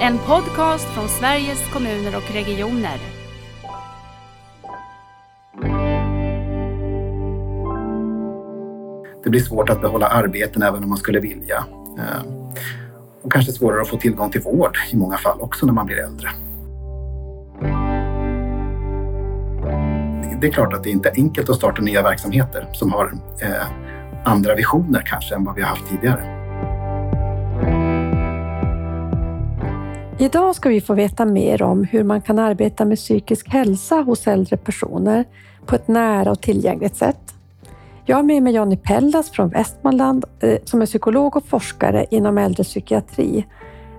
En podcast från Sveriges kommuner och regioner. Det blir svårt att behålla arbeten även om man skulle vilja. Eh, och kanske svårare att få tillgång till vård i många fall också när man blir äldre. Det är klart att det inte är enkelt att starta nya verksamheter som har eh, andra visioner kanske än vad vi har haft tidigare. Idag ska vi få veta mer om hur man kan arbeta med psykisk hälsa hos äldre personer på ett nära och tillgängligt sätt. Jag har med mig Jonny Pellas från Västmanland eh, som är psykolog och forskare inom äldrepsykiatri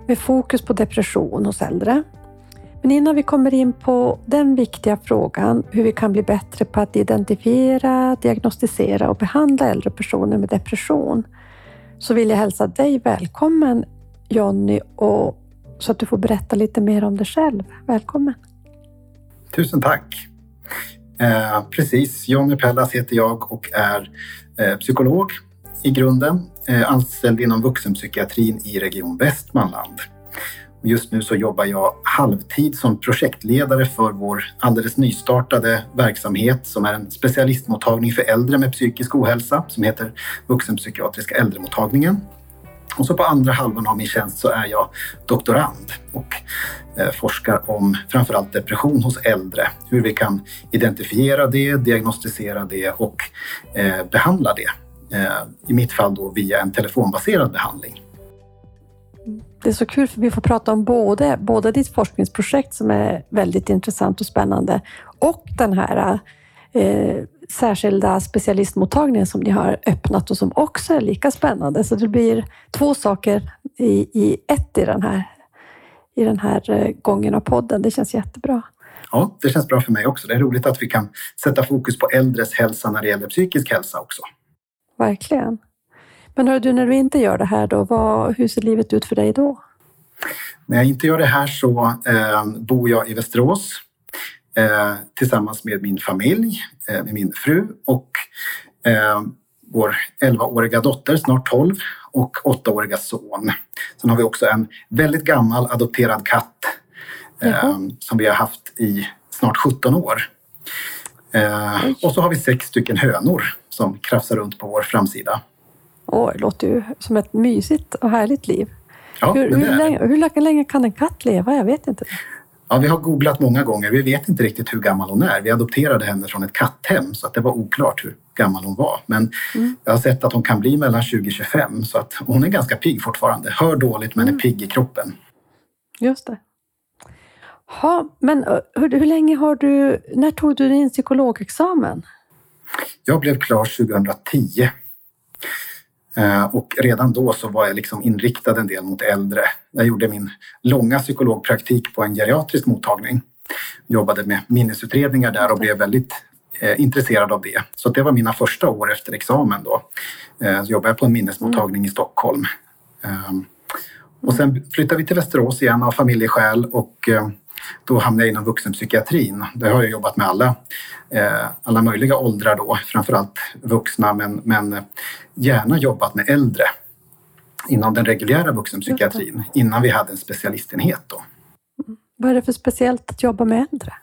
med fokus på depression hos äldre. Men innan vi kommer in på den viktiga frågan hur vi kan bli bättre på att identifiera, diagnostisera och behandla äldre personer med depression så vill jag hälsa dig välkommen Jonny och så att du får berätta lite mer om dig själv. Välkommen! Tusen tack! Eh, precis, Jonny Pellas heter jag och är eh, psykolog i grunden, eh, anställd inom vuxenpsykiatrin i Region Västmanland. Just nu så jobbar jag halvtid som projektledare för vår alldeles nystartade verksamhet som är en specialistmottagning för äldre med psykisk ohälsa som heter Vuxenpsykiatriska äldremottagningen. Och så på andra halvan av min tjänst så är jag doktorand och eh, forskar om framförallt depression hos äldre. Hur vi kan identifiera det, diagnostisera det och eh, behandla det. Eh, I mitt fall då via en telefonbaserad behandling. Det är så kul för vi får prata om både, både ditt forskningsprojekt som är väldigt intressant och spännande och den här eh, särskilda specialistmottagningen som ni har öppnat och som också är lika spännande. Så det blir två saker i, i ett i den, här, i den här eh, gången av podden. Det känns jättebra. Ja, det känns bra för mig också. Det är roligt att vi kan sätta fokus på äldres hälsa när det gäller psykisk hälsa också. Verkligen. Men hör du, när du inte gör det här då, vad, hur ser livet ut för dig då? När jag inte gör det här så eh, bor jag i Västerås eh, tillsammans med min familj, eh, med min fru och eh, vår 11-åriga dotter, snart 12, och 8-åriga son. Sen har vi också en väldigt gammal adopterad katt eh, som vi har haft i snart 17 år. Eh, och så har vi sex stycken hönor som krafsar runt på vår framsida. Åh, det låter ju som ett mysigt och härligt liv. Ja, hur, hur, länge, hur länge kan en katt leva? Jag vet inte. Ja, vi har googlat många gånger. Vi vet inte riktigt hur gammal hon är. Vi adopterade henne från ett katthem så att det var oklart hur gammal hon var. Men jag har sett att hon kan bli mellan 20 och 25 så att hon är ganska pigg fortfarande. Hör dåligt men är pigg i kroppen. Just det. Ha, men hur, hur länge har du... När tog du din psykologexamen? Jag blev klar 2010. Eh, och redan då så var jag liksom inriktad en del mot äldre. Jag gjorde min långa psykologpraktik på en geriatrisk mottagning. Jobbade med minnesutredningar där och blev väldigt eh, intresserad av det. Så det var mina första år efter examen då. Eh, så jobbade jag på en minnesmottagning i Stockholm. Eh, och sen flyttade vi till Västerås igen av familjeskäl och eh, då hamnade jag inom vuxenpsykiatrin. Där har jag jobbat med alla, eh, alla möjliga åldrar då, framförallt vuxna men, men gärna jobbat med äldre inom den reguljära vuxenpsykiatrin innan vi hade en specialistenhet då. Vad är det för speciellt att jobba med äldre?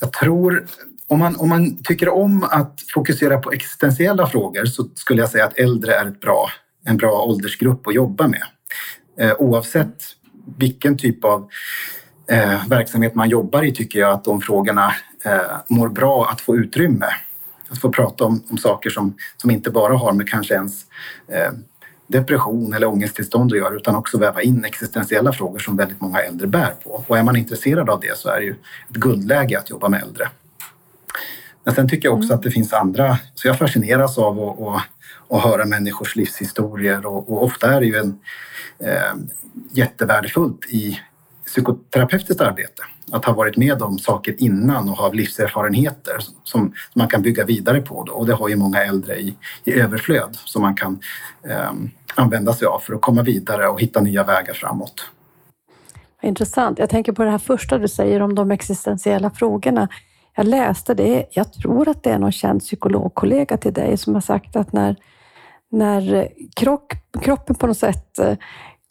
Jag tror, om man, om man tycker om att fokusera på existentiella frågor så skulle jag säga att äldre är ett bra, en bra åldersgrupp att jobba med. Eh, oavsett vilken typ av eh, verksamhet man jobbar i tycker jag att de frågorna eh, mår bra att få utrymme. Att få prata om, om saker som, som inte bara har med kanske ens eh, depression eller ångesttillstånd att göra utan också väva in existentiella frågor som väldigt många äldre bär på. Och är man intresserad av det så är det ju ett guldläge att jobba med äldre. Men sen tycker jag också att det finns andra, så jag fascineras av att, att, att höra människors livshistorier och, och ofta är det ju en, eh, jättevärdefullt i psykoterapeutiskt arbete. Att ha varit med om saker innan och ha livserfarenheter som, som man kan bygga vidare på. Då. Och det har ju många äldre i, i överflöd som man kan eh, använda sig av för att komma vidare och hitta nya vägar framåt. Intressant. Jag tänker på det här första du säger om de existentiella frågorna. Jag läste det, jag tror att det är någon känd psykologkollega till dig som har sagt att när, när krock, kroppen på något sätt eh,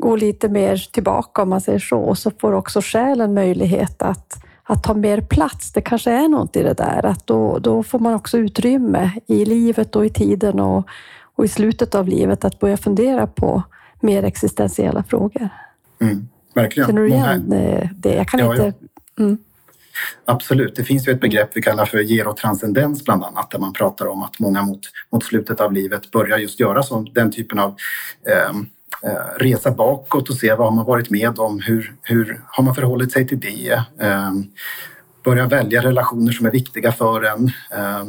går lite mer tillbaka om man säger så, och så får också själen möjlighet att, att ta mer plats. Det kanske är något i det där, att då, då får man också utrymme i livet och i tiden och, och i slutet av livet att börja fundera på mer existentiella frågor. Mm, verkligen. Känner du igen Många... Eh, det? Jag kan ja, inte... Mm. Absolut, det finns ju ett begrepp vi kallar för gerotranscendens bland annat där man pratar om att många mot, mot slutet av livet börjar just göra så, den typen av eh, resa bakåt och se vad man varit med om, hur, hur har man förhållit sig till det? Eh, börja välja relationer som är viktiga för en. Eh,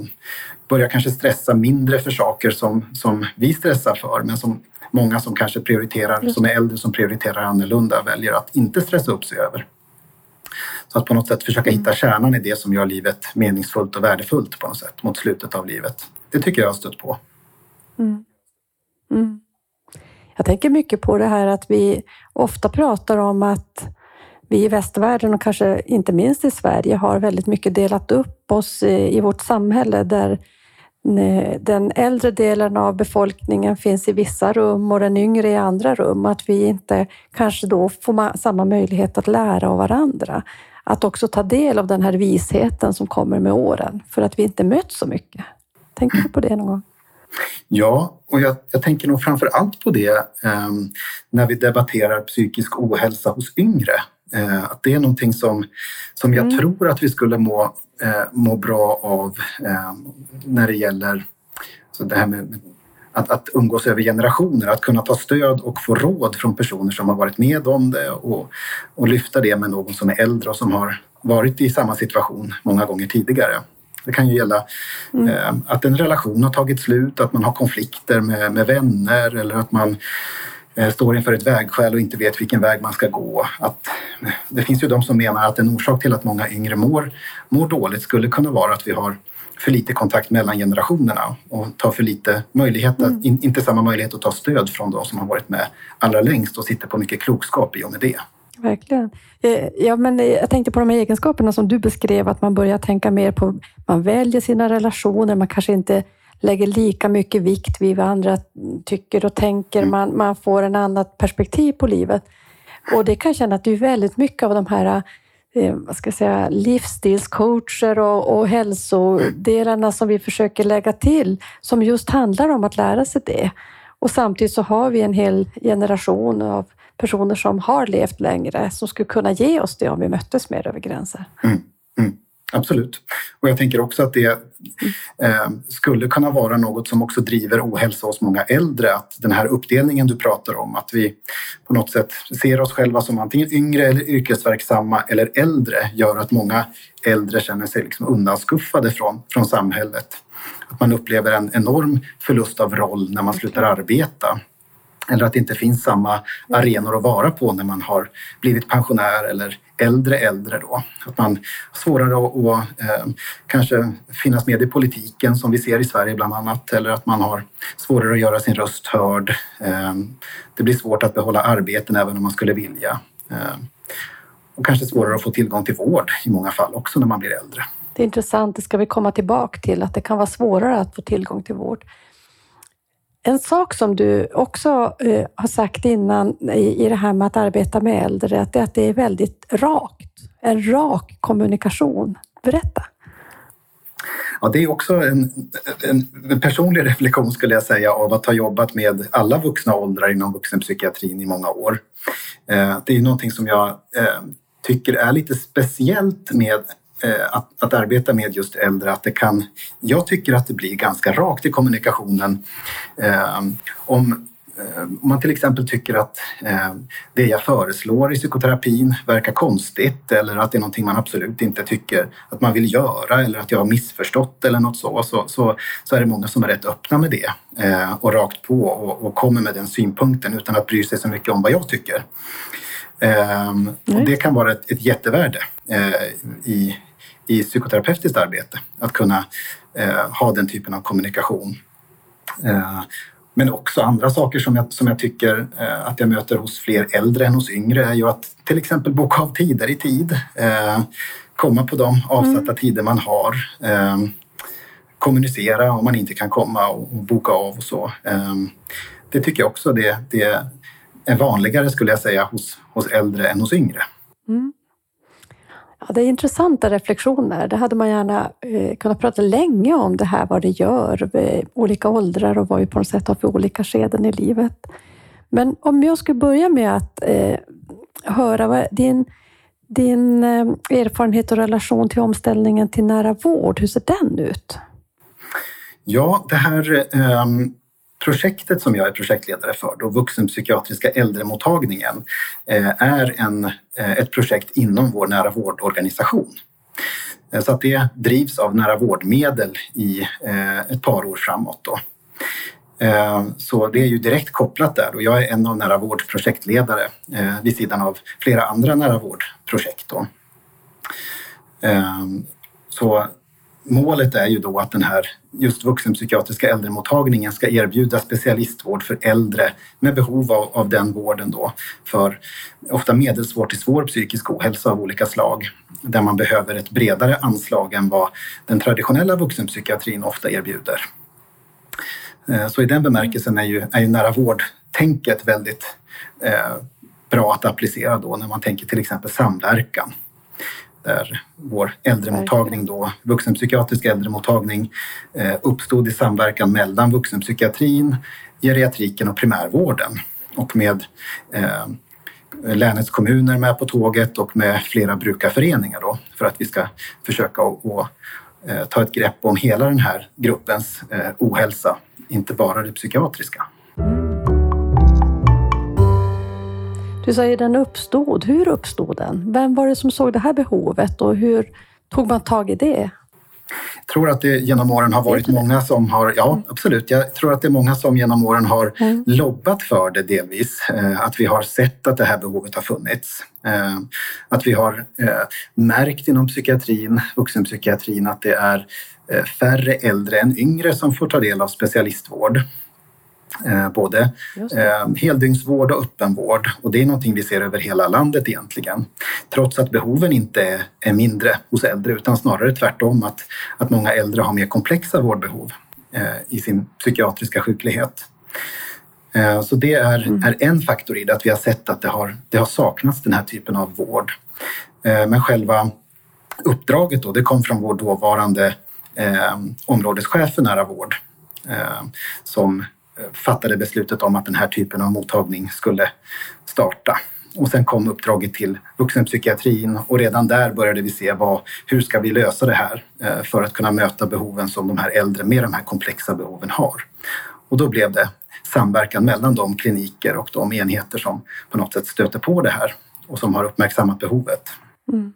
börja kanske stressa mindre för saker som, som vi stressar för men som många som kanske prioriterar, som är äldre som prioriterar annorlunda väljer att inte stressa upp sig över. Så att på något sätt försöka hitta kärnan i det som gör livet meningsfullt och värdefullt på något sätt mot slutet av livet. Det tycker jag har stött på. Mm. Mm. Jag tänker mycket på det här att vi ofta pratar om att vi i västvärlden och kanske inte minst i Sverige har väldigt mycket delat upp oss i vårt samhälle där eh, den äldre delen av befolkningen finns i vissa rum och den yngre i andra rum. Att vi inte kanske då får samma möjlighet att lära av varandra. Att också ta del av den här visheten som kommer med åren för att vi inte möts så mycket. Tänker du på det någon gång? Ja, och jag, jag tänker nog framför allt på det eh, när vi debatterar psykisk ohälsa hos yngre. Eh, att det är någonting som, som jag mm. tror att vi skulle må, eh, må bra av eh, när det gäller så det här med att, att umgås över generationer, att kunna ta stöd och få råd från personer som har varit med om det och, och lyfta det med någon som är äldre och som har varit i samma situation många gånger tidigare. Det kan ju gälla mm. eh, att en relation har tagit slut, att man har konflikter med, med vänner eller att man eh, står inför ett vägskäl och inte vet vilken väg man ska gå. Att, det finns ju de som menar att en orsak till att många yngre mår, mår dåligt skulle kunna vara att vi har för lite kontakt mellan generationerna och tar för lite möjlighet att, mm. in, inte samma möjlighet att ta stöd från de som har varit med allra längst och sitter på mycket klokskap i och med det. Verkligen. Eh, ja, men jag tänkte på de här egenskaperna som du beskrev, att man börjar tänka mer på, man väljer sina relationer, man kanske inte lägger lika mycket vikt vid vad andra tycker och tänker, mm. man, man får en annat perspektiv på livet. Och det kan jag känna att det är väldigt mycket av de här eh, vad ska jag säga, livsstilscoacher och, och hälsodelarna som vi försöker lägga till, som just handlar om att lära sig det. Och samtidigt så har vi en hel generation av personer som har levt längre som skulle kunna ge oss det om vi möttes mer över gränser. Mm, mm, absolut. Och jag tänker också att det eh, skulle kunna vara något som också driver ohälsa hos många äldre. Att den här uppdelningen du pratar om, att vi på något sätt ser oss själva som antingen yngre eller yrkesverksamma eller äldre gör att många äldre känner sig liksom undanskuffade från, från samhället. Att man upplever en enorm förlust av roll när man slutar arbeta eller att det inte finns samma arenor att vara på när man har blivit pensionär eller äldre äldre då. Att man har svårare att, att eh, kanske finnas med i politiken som vi ser i Sverige bland annat eller att man har svårare att göra sin röst hörd. Eh, det blir svårt att behålla arbeten även om man skulle vilja. Eh, och kanske svårare att få tillgång till vård i många fall också när man blir äldre. Det är intressant, det ska vi komma tillbaka till, att det kan vara svårare att få tillgång till vård. En sak som du också eh, har sagt innan i, i det här med att arbeta med äldre, att det, att det är väldigt rakt. En rak kommunikation. Berätta. Ja, det är också en, en, en, personlig reflektion skulle jag säga av att ha jobbat med alla vuxna åldrar inom vuxenpsykiatrin i många år. Eh, det är någonting som jag eh, tycker är lite speciellt med att, att, arbeta med just äldre, att det kan... Jag tycker att det blir ganska rakt i kommunikationen. Eh, om, eh, om man till exempel tycker att eh, det jag föreslår i psykoterapin verkar konstigt eller att det är någonting man absolut inte tycker att man vill göra eller att jag har missförstått eller något så, så, så, så är det många som är rätt öppna med det eh, och rakt på och, och kommer med den synpunkten utan att bry sig så mycket om vad jag tycker. Och det kan vara ett, ett jättevärde i, i psykoterapeutiskt arbete. Att kunna eh, ha den typen av kommunikation. Eh, men också andra saker som jag, som jag tycker eh, att jag möter hos fler äldre än hos yngre är ju att till exempel boka av tider i tid. Eh, komma på de avsatta mm. tider man har. Eh, kommunicera om man inte kan komma och, och boka av och så. Eh, det tycker jag också det, det är vanligare skulle jag säga hos, hos äldre än hos yngre. Mm. Ja, det är intressanta reflektioner. Det hade man gärna eh, kunnat prata länge om det här, vad det gör vid olika åldrar och vad vi på något sätt har för olika skeden i livet. Men om jag skulle börja med att eh, höra vad din, din eh, erfarenhet och relation till omställningen till nära vård, hur ser den ut? Ja, det här eh, projektet som jag är projektledare för, då vuxenpsykiatriska äldremottagningen, eh, är en, eh, ett projekt inom vår nära vårdorganisation. Eh, så att det drivs av nära vårdmedel i ett par år framåt. Då. Så det är ju direkt kopplat där och jag är en av nära vårds projektledare vid sidan av flera andra nära vårdprojekt. Då. Så målet är ju då att den här just vuxenpsykiatriska äldremottagningen ska erbjuda specialistvård för äldre med behov av, av den vården då för ofta medelsvår till svår psykisk ohälsa av olika slag där man behöver ett bredare anslag än vad den traditionella vuxenpsykiatrin ofta erbjuder. Eh, så i den bemärkelsen är ju, är ju nära vård-tänket väldigt eh, bra att applicera då när man tänker till exempel samverkan där vår äldremottagning då, vuxenpsykiatrisk äldremottagning eh, uppstod i samverkan mellan vuxenpsykiatrin, geriatriken och primärvården och med eh, länets kommuner med på tåget och med flera brukarföreningar då för att vi ska försöka att eh, ta ett grepp om hela den här gruppens eh, ohälsa, inte bara det psykiatriska. Du säger den uppstod. Hur uppstod den? Vem var det som såg det här behovet och hur tog man tag i det? Jag tror att det genom åren har varit många som har, ja mm. absolut, jag tror att det är många som genom åren har mm. lobbat för det delvis. Eh, att vi har sett att det här behovet har funnits. Eh, att vi har eh, märkt inom psykiatrin, vuxenpsykiatrin, att det är färre äldre än yngre som får ta del av specialistvård. Eh, både eh, heldygnsvård och öppenvård och det är någonting vi ser över hela landet egentligen. Trots att behoven inte är mindre hos äldre utan snarare tvärtom att, att många äldre har mer komplexa vårdbehov eh, i sin psykiatriska sjuklighet. Eh, så det är, mm. är en faktor i det, att vi har sett att det har, det har saknats den här typen av vård. Eh, men själva uppdraget då, det kom från vår dåvarande eh, områdeschef för nära vård eh, som fattade beslutet om att den här typen av mottagning skulle starta. Och sen kom uppdraget till vuxenpsykiatrin och redan där började vi se vad, hur ska vi lösa det här eh, för att kunna möta behoven som de här äldre med de här komplexa behoven har. Och då blev det samverkan mellan de kliniker och de enheter som på något sätt stöter på det här och som har uppmärksammat behovet. Mm.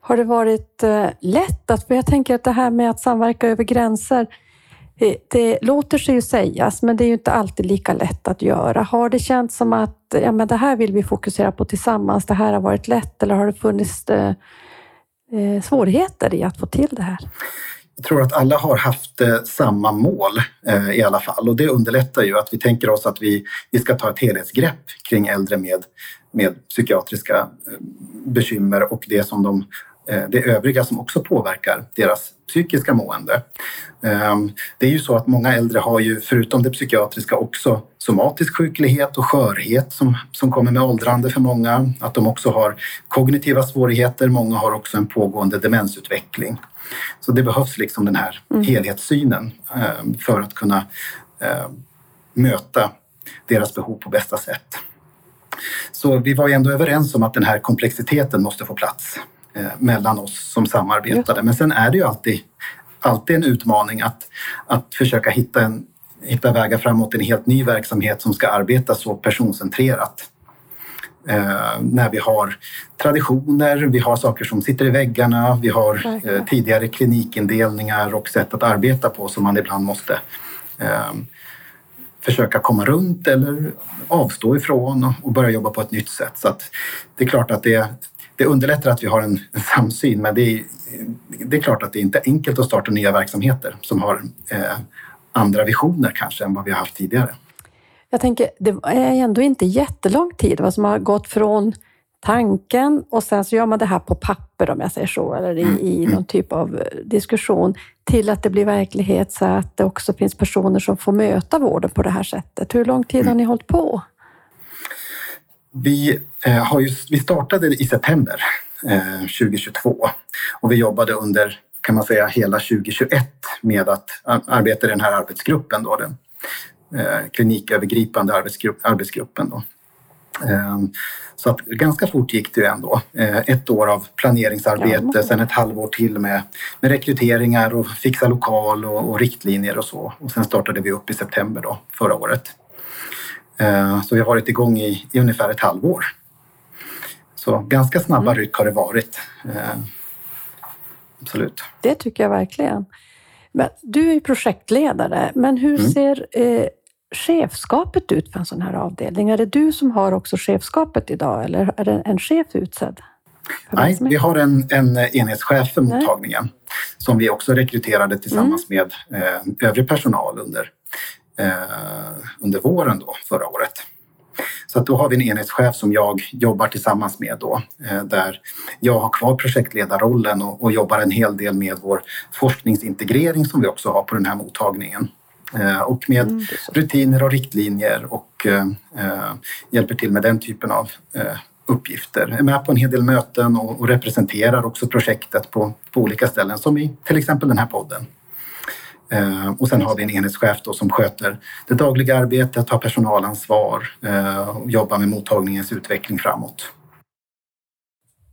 Har det varit eh, lätt att, för jag tänker att det här med att samverka över gränser, Eh, det låter sig ju sägas, men det är ju inte alltid lika lätt att göra. Har det känts som att ja, men det här vill vi fokusera på tillsammans, det här har varit lätt eller har det funnits eh, eh, svårigheter i att få till det här? Jag tror att alla har haft eh, samma mål eh, i alla fall och det underlättar ju att vi tänker oss att vi, vi ska ta ett helhetsgrepp kring äldre med, med psykiatriska eh, bekymmer och det som de Eh, det övriga som också påverkar deras psykiska mående. Ehm, det är ju så att många äldre har ju förutom det psykiatriska också somatisk sjuklighet och skörhet som, som kommer med åldrande för många. Att de också har kognitiva svårigheter. Många har också en pågående demensutveckling. Så det behövs liksom den här mm. helhetssynen ehm, för att kunna ehm, möta deras behov på bästa sätt. Så vi var ju ändå överens om att den här komplexiteten måste få plats mellan oss som samarbetade. Men sen är det ju alltid, alltid en utmaning att, att försöka hitta, en, hitta vägar framåt i en helt ny verksamhet som ska arbeta så personcentrerat. Eh, när vi har traditioner, vi har saker som sitter i väggarna, vi har eh, tidigare klinikindelningar och sätt att arbeta på som man ibland måste eh, försöka komma runt eller avstå ifrån och börja jobba på ett nytt sätt. Så det är klart att det, det underlättar att vi har en, en samsyn men det är, det är klart att det inte är enkelt att starta nya verksamheter som har eh, andra visioner kanske än vad vi har haft tidigare. Jag tänker, det är ändå inte jättelång tid vad som har gått från tanken och sen så gör man det här på papper om jag säger så, eller i, mm, i mm. någon typ av diskussion till att det blir verklighet så att det också finns personer som får möta vården på det här sättet. Hur lång tid har ni hållit på? Vi, eh, har just, vi startade i september eh, 2022 och vi jobbade under kan man säga hela 2021 med att arbeta i den här arbetsgruppen, då, den eh, klinikövergripande arbetsgrupp, arbetsgruppen. Då. Ehm, så att ganska fort gick det ju ändå. Eh, ett år av planeringsarbete, ja. sen ett halvår till med, med rekryteringar och fixa lokal och, och, riktlinjer och så. Och sen startade vi upp i september då, förra året. Ehm, så vi har varit igång i, i ungefär ett halvår. Så ganska snabba mm. ryck har det varit. Ehm, absolut. Det tycker jag verkligen. Men du är projektledare, men hur mm. ser eh, chefskapet ut för en sån här avdelning? Är det du som har också chefskapet idag eller är det en chef utsedd? Nej, vi har en, en enhetschef för mottagningen Nej. som vi också rekryterade tillsammans mm. med eh, övrig personal under, eh, under våren då, förra året. Så att då har vi en enhetschef som jag jobbar tillsammans med då, eh, där jag har kvar projektledarrollen och, och jobbar en hel del med vår forskningsintegrering som vi också har på den här mottagningen. Eh, och med mm, rutiner och riktlinjer och eh, eh, hjälper till med den typen av uppgifter. Är med på en hel del möten och, och representerar också projektet på, på, olika ställen som i till exempel den här podden. Eh, och sen har vi en enhetschef då som sköter det dagliga arbetet, har personalansvar eh, och jobbar med mottagningens utveckling framåt.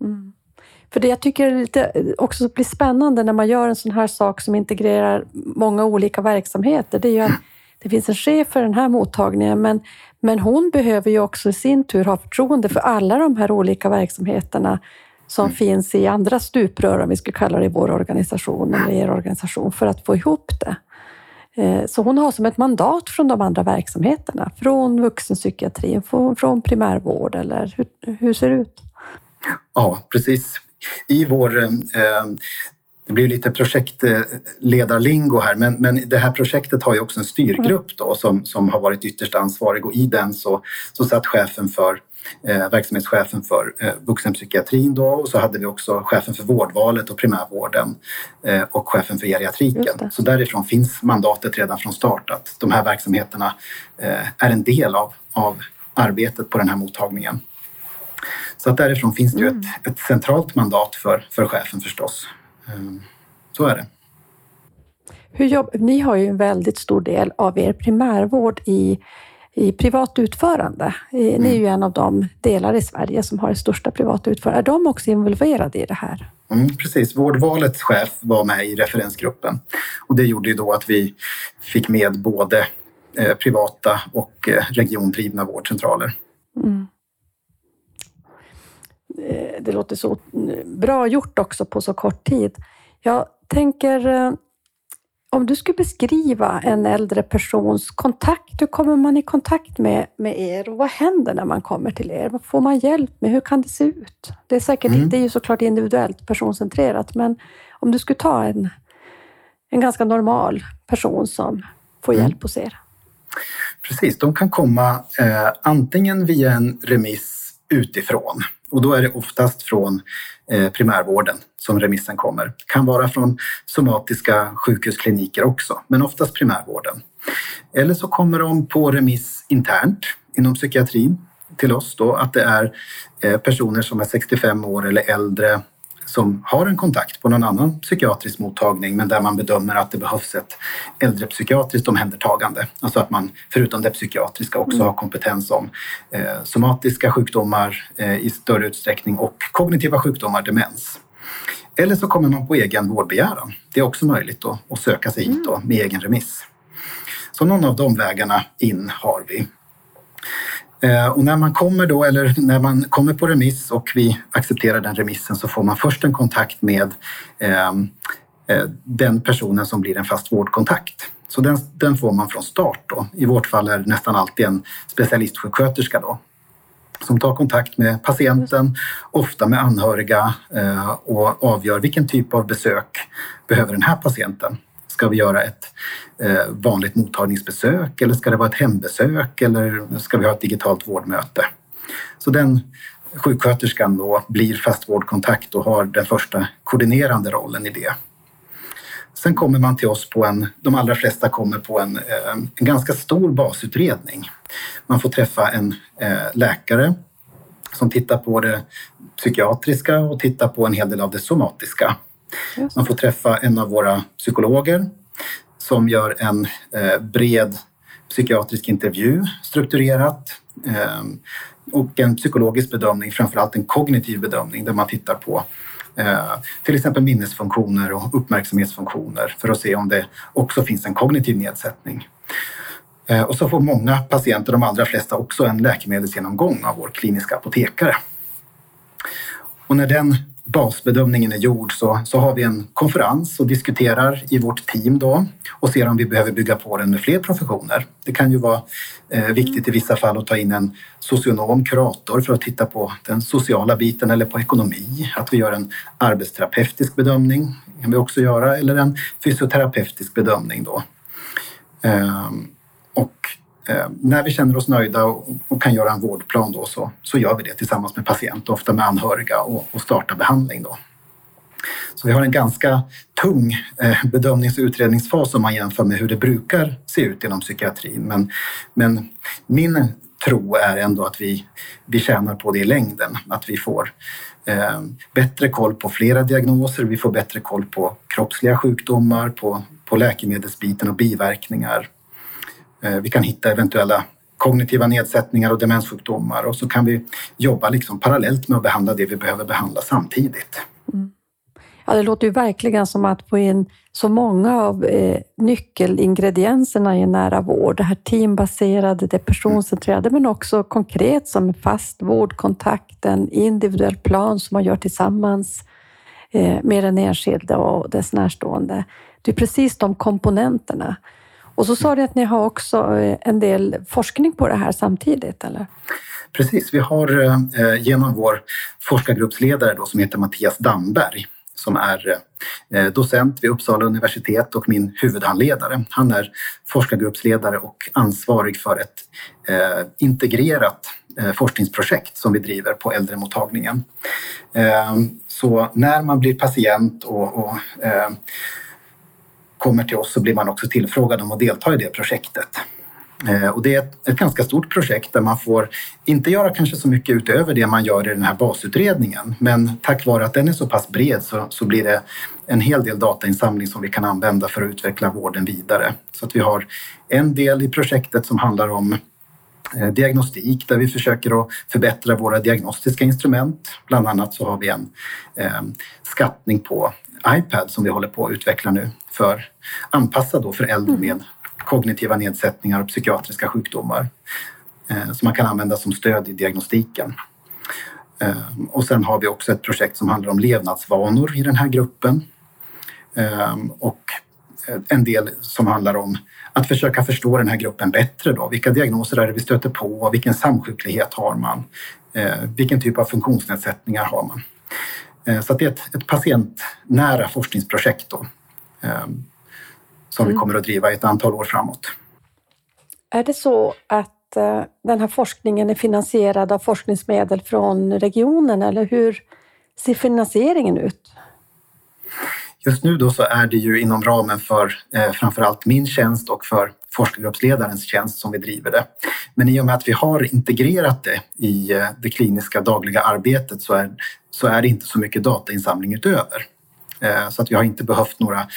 Mm. För det jag tycker lite också blir spännande när man gör en sån här sak som integrerar många olika verksamheter, det är ju att det finns en chef för den här mottagningen, men, men hon behöver ju också i sin tur ha förtroende för alla de här olika verksamheterna som mm. finns i andra stuprör, om vi skulle kalla det i vår organisation eller er organisation, för att få ihop det. Eh, så hon har som ett mandat från de andra verksamheterna, från vuxenpsykiatrin, från primärvård eller hur, hur ser det ut? Ja, precis i vår eh, det blir lite projektledarlingo här, men, men det här projektet har ju också en styrgrupp då, som, som har varit ytterst ansvarig och i den så, så satt chefen för eh, verksamhetschefen för eh, vuxenpsykiatrin då och så hade vi också chefen för vårdvalet och primärvården eh, och chefen för geriatriken. Så därifrån finns mandatet redan från start att de här verksamheterna eh, är en del av, av arbetet på den här mottagningen. Så att därifrån finns det ju mm. ett, ett, centralt mandat för, för chefen förstås. Ehm, så är det. Hur jobb, ni har ju en väldigt stor del av er primärvård i, i privat utförande. Ni är ju mm. en av de delar i Sverige som har det största privata utförandet. Är de också involverade i det här? Mm, precis, Vårdvalets chef var med i referensgruppen och det gjorde ju då att vi fick med både eh, privata och eh, regiondrivna vårdcentraler. Mm. Eh, det låter så bra gjort också på så kort tid. Jag tänker, om du skulle beskriva en äldre persons kontakt, hur kommer man i kontakt med, med er och vad händer när man kommer till er? Vad får man hjälp med? Hur kan det se ut? Det är säkert mm. det är ju såklart individuellt personcentrerat, men om du skulle ta en, en ganska normal person som får mm. hjälp hos er? Precis, de kan komma eh, antingen via en remiss utifrån och då är det oftast från Eh, primärvården som remissen kommer. Kan vara från somatiska sjukhuskliniker också, men oftast primärvården. Eller så kommer de på remiss internt inom psykiatrin till oss då att det är eh, personer som är 65 år eller äldre som har en kontakt på någon annan psykiatrisk mottagning men där man bedömer att det behövs ett äldrepsykiatriskt omhändertagande. Alltså att man förutom det psykiatriska också mm. har kompetens om eh, somatiska sjukdomar eh, i större utsträckning och kognitiva sjukdomar, demens. Eller så kommer man på egen vårdbegäran. Det är också möjligt då, att söka sig hit då, med egen remiss. Så någon av de vägarna in har vi. Eh, och när man kommer då, eller när man kommer på remiss och vi accepterar den remissen så får man först en kontakt med ehm, eh, den personen som blir en fast vårdkontakt. Så den, den, får man från start då. I vårt fall är det nästan alltid en specialistsjuksköterska då som tar kontakt med patienten, ofta med anhöriga eh, och avgör vilken typ av besök behöver den här patienten. Ska vi göra ett eh, vanligt mottagningsbesök eller ska det vara ett hembesök eller ska vi ha ett digitalt vårdmöte? Så den sjuksköterskan då blir fast vårdkontakt och har den första koordinerande rollen i det. Sen kommer man till oss på en, de allra flesta kommer på en, eh, en ganska stor basutredning. Man får träffa en eh, läkare som tittar på det psykiatriska och tittar på en hel del av det somatiska. Man får träffa en av våra psykologer som gör en eh, bred psykiatrisk intervju strukturerat eh, och en psykologisk bedömning, framförallt en kognitiv bedömning där man tittar på eh, till exempel minnesfunktioner och uppmärksamhetsfunktioner för att se om det också finns en kognitiv nedsättning. Och så får många patienter, de allra flesta, också en läkemedelsgenomgång av vår kliniska apotekare. Och när den basbedömningen är gjord så, så har vi en konferens och diskuterar i vårt team då och ser om vi behöver bygga på den med fler professioner. Det kan ju vara eh, viktigt i vissa fall att ta in en socionom, kurator för att titta på den sociala biten eller på ekonomi. Att vi gör en arbetsterapeutisk bedömning kan vi också göra eller en fysioterapeutisk bedömning då. Eh, och Eh, när vi känner oss nöjda och, och, kan göra en vårdplan då så, så gör vi det tillsammans med patient, ofta med anhöriga och, och startar behandling. Då. Så vi har en ganska tung eh, bedömnings och utredningsfas om man jämför med hur det brukar se ut inom psykiatrin. Men, men min tro är ändå att vi, vi tjänar på det i längden, att vi får eh, bättre koll på flera diagnoser, vi får bättre koll på kroppsliga sjukdomar, på, på läkemedelsbiten och biverkningar Eh, vi kan hitta eventuella kognitiva nedsättningar och demenssjukdomar och så kan vi jobba liksom parallellt med att behandla det vi behöver behandla samtidigt. Mm. Ja, det låter ju verkligen som att få in så många av eh, nyckelingredienserna i nära vård. Det här teambaserade, det personcentrerade, men också konkret som fast vårdkontakt, en individuell plan som man gör tillsammans eh, med den enskilde och dess närstående. Det är precis de komponenterna och så sa du att ni har också eh, en del forskning på det här samtidigt, eller? Precis, vi har eh, genom vår forskargruppsledare då, som heter Mattias Damberg som är eh, docent vid Uppsala universitet och min huvudhandledare. Han är forskargruppsledare och ansvarig för ett integrerat forskningsprojekt som vi driver på äldremottagningen. Så när man blir patient och, och kommer till oss så blir man också tillfrågad om att delta i det projektet. Eh, och det är ett, ett, ganska stort projekt där man får inte göra kanske så mycket utöver det man gör i den här basutredningen. Men tack vare att den är så pass bred så, så blir det en hel del datainsamling som vi kan använda för att utveckla vården vidare. Så att vi har en del i projektet som handlar om eh, diagnostik där vi försöker att förbättra våra diagnostiska instrument. Bland annat så har vi en eh, skattning på iPad som vi håller på att utveckla nu för anpassad då för äldre mm. med kognitiva nedsättningar och psykiatriska sjukdomar eh, som man kan använda som stöd i diagnostiken. Eh, och sen har vi också ett projekt som handlar om levnadsvanor i den här gruppen eh, och en del som handlar om att försöka förstå den här gruppen bättre. Då. Vilka diagnoser är det vi stöter på? Vilken samsjuklighet har man? Vilken typ av funktionsnedsättningar har man? Så det är ett, ett patientnära forskningsprojekt då, Ehm, som mm. vi kommer att driva i ett antal år framåt. Är det så att eh, den här forskningen är finansierad av forskningsmedel från regionen eller hur ser finansieringen ut? Just nu då så är det ju inom ramen för eh, framförallt min tjänst och för forskargruppsledarens tjänst som vi driver det. Men i och med att vi har integrerat det i eh, det kliniska dagliga arbetet så är, så är det inte så mycket datainsamling utöver. Eh, så att vi har inte behövt några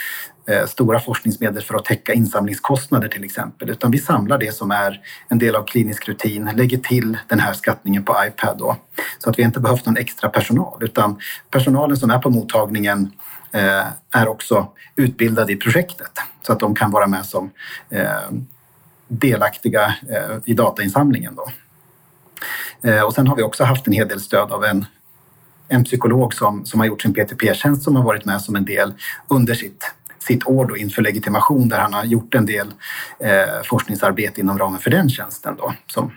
eh, stora forskningsmedel för att täcka insamlingskostnader till exempel, utan vi samlar det som är en del av klinisk rutin, lägger till den här skattningen på iPad då. Så att vi inte behövt någon extra personal, utan personalen som är på mottagningen Eh, är också utbildade i projektet så att de kan vara med som eh, delaktiga eh, i datainsamlingen. Då. Och sen har vi också haft en hel del stöd av en en psykolog som, som har gjort sin PTP-tjänst som har varit med som en del under sitt, sitt år då inför legitimation där han har gjort en del eh, forskningsarbete inom ramen för den tjänsten då, som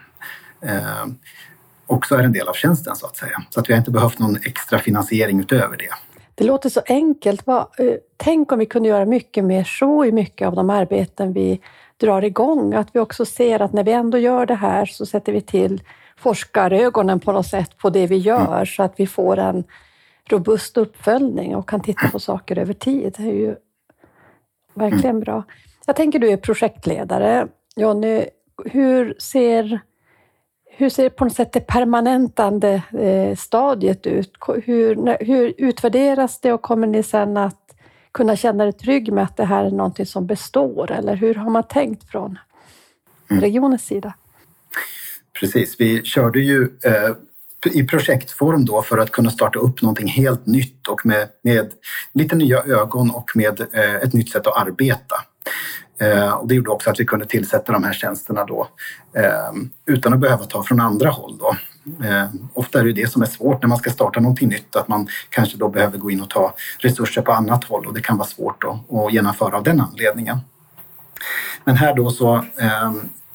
eh, också är en del av tjänsten så att säga. Så att vi har inte behövt någon extra finansiering utöver det. Det låter så enkelt. Eh, tänk om vi kunde göra mycket mer så i mycket av de arbeten vi drar igång. Att vi också ser att när vi ändå gör det här så sätter vi till forskarögonen på något sätt på det vi gör mm. så att vi får en robust uppföljning och kan titta på saker över tid. Det är ju verkligen mm. bra. Jag tänker du är projektledare. Jonny, hur ser hur ser på något sätt det permanentande eh, stadiet ut? Hur, hur utvärderas det och kommer ni sen att kunna känna dig trygg med att det här är någonting som består? Eller hur har man tänkt från mm. regionens sida? Precis, vi körde ju eh, i projektform då för att kunna starta upp någonting helt nytt och med, med lite nya ögon och med eh, ett nytt sätt att arbeta. Eh, och det gjorde också att vi kunde tillsätta de här tjänsterna då eh, utan att behöva ta från andra håll. Då. Eh, ofta är det det som är svårt när man ska starta någonting nytt, att man kanske då behöver gå in och ta resurser på annat håll och det kan vara svårt då, att genomföra av den anledningen. Men här då så eh,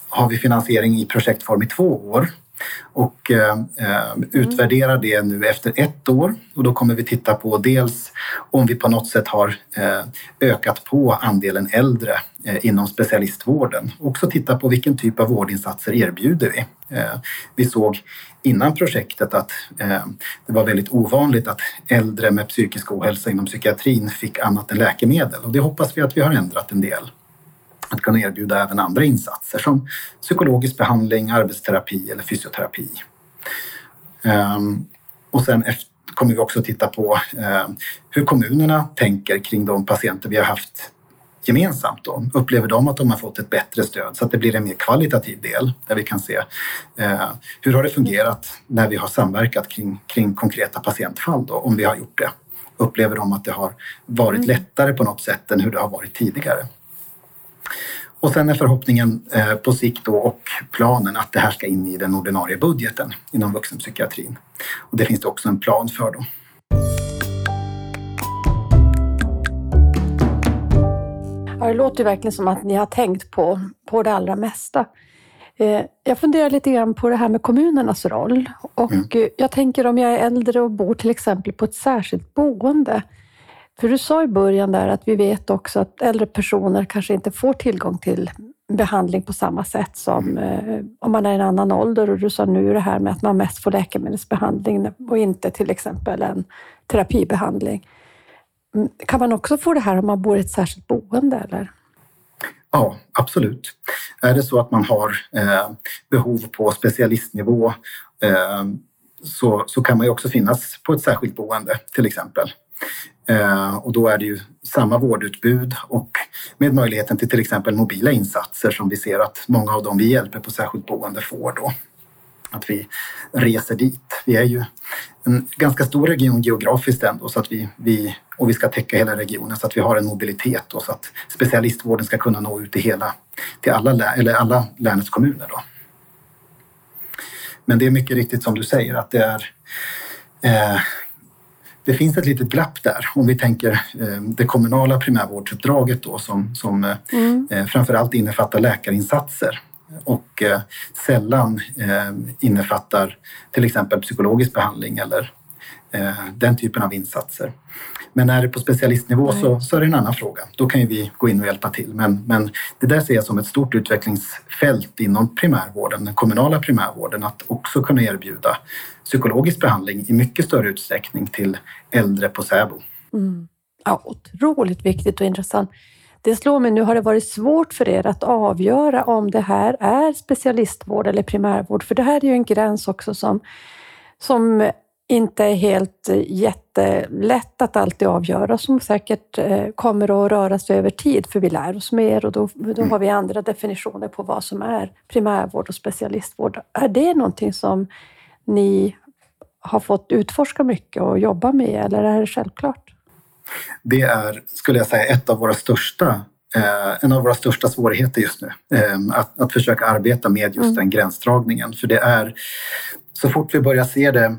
har vi finansiering i projektform i två år och eh, eh utvärdera utvärderar det nu efter ett år och då kommer vi titta på dels om vi på något sätt har eh, ökat på andelen äldre eh, inom specialistvården. Också titta på vilken typ av vårdinsatser erbjuder vi. Eh, vi såg innan projektet att eh, det var väldigt ovanligt att äldre med psykisk ohälsa inom psykiatrin fick annat än läkemedel och det hoppas vi att vi har ändrat en del att kunna erbjuda även andra insatser som psykologisk behandling, arbetsterapi eller fysioterapi. Ehm, och sen kommer vi också titta på ehm, hur kommunerna tänker kring de patienter vi har haft gemensamt. Då. Upplever de att de har fått ett bättre stöd så att det blir en mer kvalitativ del där vi kan se eh, hur har det fungerat när vi har samverkat kring, kring konkreta patientfall då, om vi har gjort det. Upplever de att det har varit mm. lättare på något sätt än hur det har varit tidigare? Och sen är förhoppningen eh, på sikt då och planen att det här ska in i den ordinarie budgeten inom vuxenpsykiatrin. Och det finns det också en plan för då. Ja, det låter verkligen som att ni har tänkt på, på det allra mesta. Eh, jag funderar lite grann på det här med kommunernas roll. Och mm. Jag tänker om jag är äldre och bor till exempel på ett särskilt boende för du sa i början där att vi vet också att äldre personer kanske inte får tillgång till behandling på samma sätt som eh, om man är i en annan ålder. Och du sa nu det här med att man mest får läkemedelsbehandling och inte till exempel en terapibehandling. Mm, kan man också få det här om man bor i ett särskilt boende? Eller? Ja, absolut. Är det så att man har eh, behov på specialistnivå eh, så, så kan man ju också finnas på ett särskilt boende till exempel. Eh, och då är det ju samma vårdutbud och med möjligheten till till exempel mobila insatser som vi ser att många av dem vi hjälper på särskilt boende får då. Att vi reser dit. Vi är ju en ganska stor region geografiskt ändå så att vi, vi och vi ska täcka hela regionen så att vi har en mobilitet då, så att specialistvården ska kunna nå ut till hela, till alla, eller alla länets kommuner. Då. Men det är mycket riktigt som du säger att det är eh, det finns ett litet glapp där om vi tänker eh, det kommunala primärvårdsuppdraget då som, som eh, mm. eh, framförallt innefattar läkarinsatser och sällan innefattar till exempel psykologisk behandling eller den typen av insatser. Men är det på specialistnivå så, så är det en annan fråga. Då kan ju vi gå in och hjälpa till. Men, men det där ser jag som ett stort utvecklingsfält inom primärvården, den kommunala primärvården, att också kunna erbjuda psykologisk behandling i mycket större utsträckning till äldre på SÄBO. Mm. Ja, otroligt viktigt och intressant. Det slår mig nu, har det varit svårt för er att avgöra om det här är specialistvård eller primärvård? För det här är ju en gräns också som, som inte är helt eh, jättelätt att alltid avgöra, som säkert eh, kommer att röra sig över tid, för vi lär oss mer och då, då har vi andra definitioner på vad som är primärvård och specialistvård. Är det någonting som ni har fått utforska mycket och jobba med, eller är det självklart? Det är, skulle jag säga, ett av våra största eh, en av våra största svårigheter just nu. att, att försöka arbeta med just mm. den gränsdragningen. För det är, så fort vi börjar se det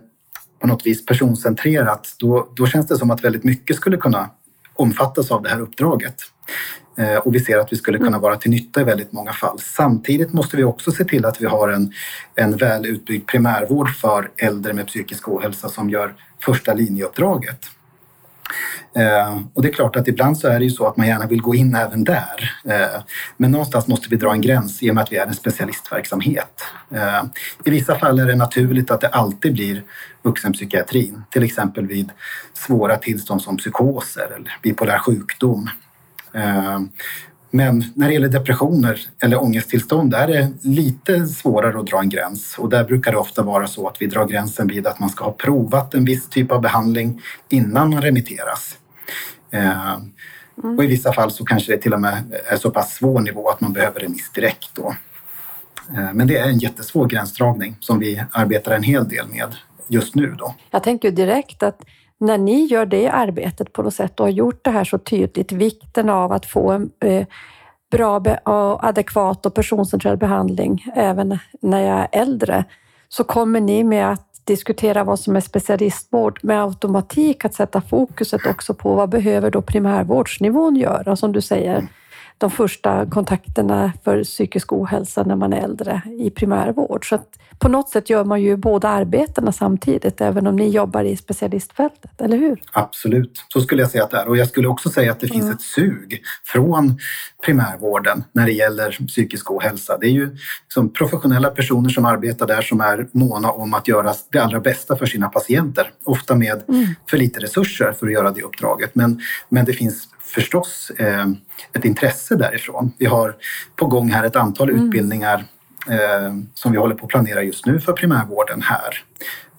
på något vis personcentrerat, då, då känns det som att väldigt mycket skulle kunna omfattas av det här uppdraget. Eh, och vi ser att vi skulle kunna vara till nytta i väldigt många fall. Samtidigt måste vi också se till att vi har en, en väl utbyggd primärvård för äldre med psykisk ohälsa som gör första linjeuppdraget. Eh, och det är klart att ibland så är det ju så att man gärna vill gå in även där. Eh, men någonstans måste vi dra en gräns i och med att vi är en specialistverksamhet. Eh, I vissa fall är det naturligt att det alltid blir vuxenpsykiatrin, till exempel vid svåra tillstånd som psykoser eller bipolär sjukdom. Eh, men när det gäller depressioner eller ångesttillstånd är det lite svårare att dra en gräns och där brukar det ofta vara så att vi drar gränsen vid att man ska ha provat en viss typ av behandling innan man remitteras. Eh, och i vissa fall så kanske det till och med är så pass svår nivå att man behöver remiss direkt då. Eh, men det är en jättesvår gränsdragning som vi arbetar en hel del med just nu. Då. Jag tänker direkt att när ni gör det arbetet på något sätt och har gjort det här så tydligt, vikten av att få en eh, bra och adekvat och personcentrerad behandling även när jag är äldre, så kommer ni med att diskutera vad som är specialistvård med automatik att sätta fokuset också på vad behöver då primärvårdsnivån göra, som du säger de första kontakterna för psykisk ohälsa när man är äldre i primärvård. Så att på något sätt gör man ju båda arbetena samtidigt, även om ni jobbar i specialistfältet, eller hur? Absolut, så skulle jag säga att det är. Och jag skulle också säga att det finns mm. ett sug från primärvården när det gäller psykisk ohälsa. Det är ju som professionella personer som arbetar där som är måna om att göra det allra bästa för sina patienter. Ofta med mm. för lite resurser för att göra det uppdraget. Men, men det finns förstås eh, ett intresse därifrån. Vi har på gång här ett antal mm. utbildningar eh, som vi håller på att planera just nu för primärvården här.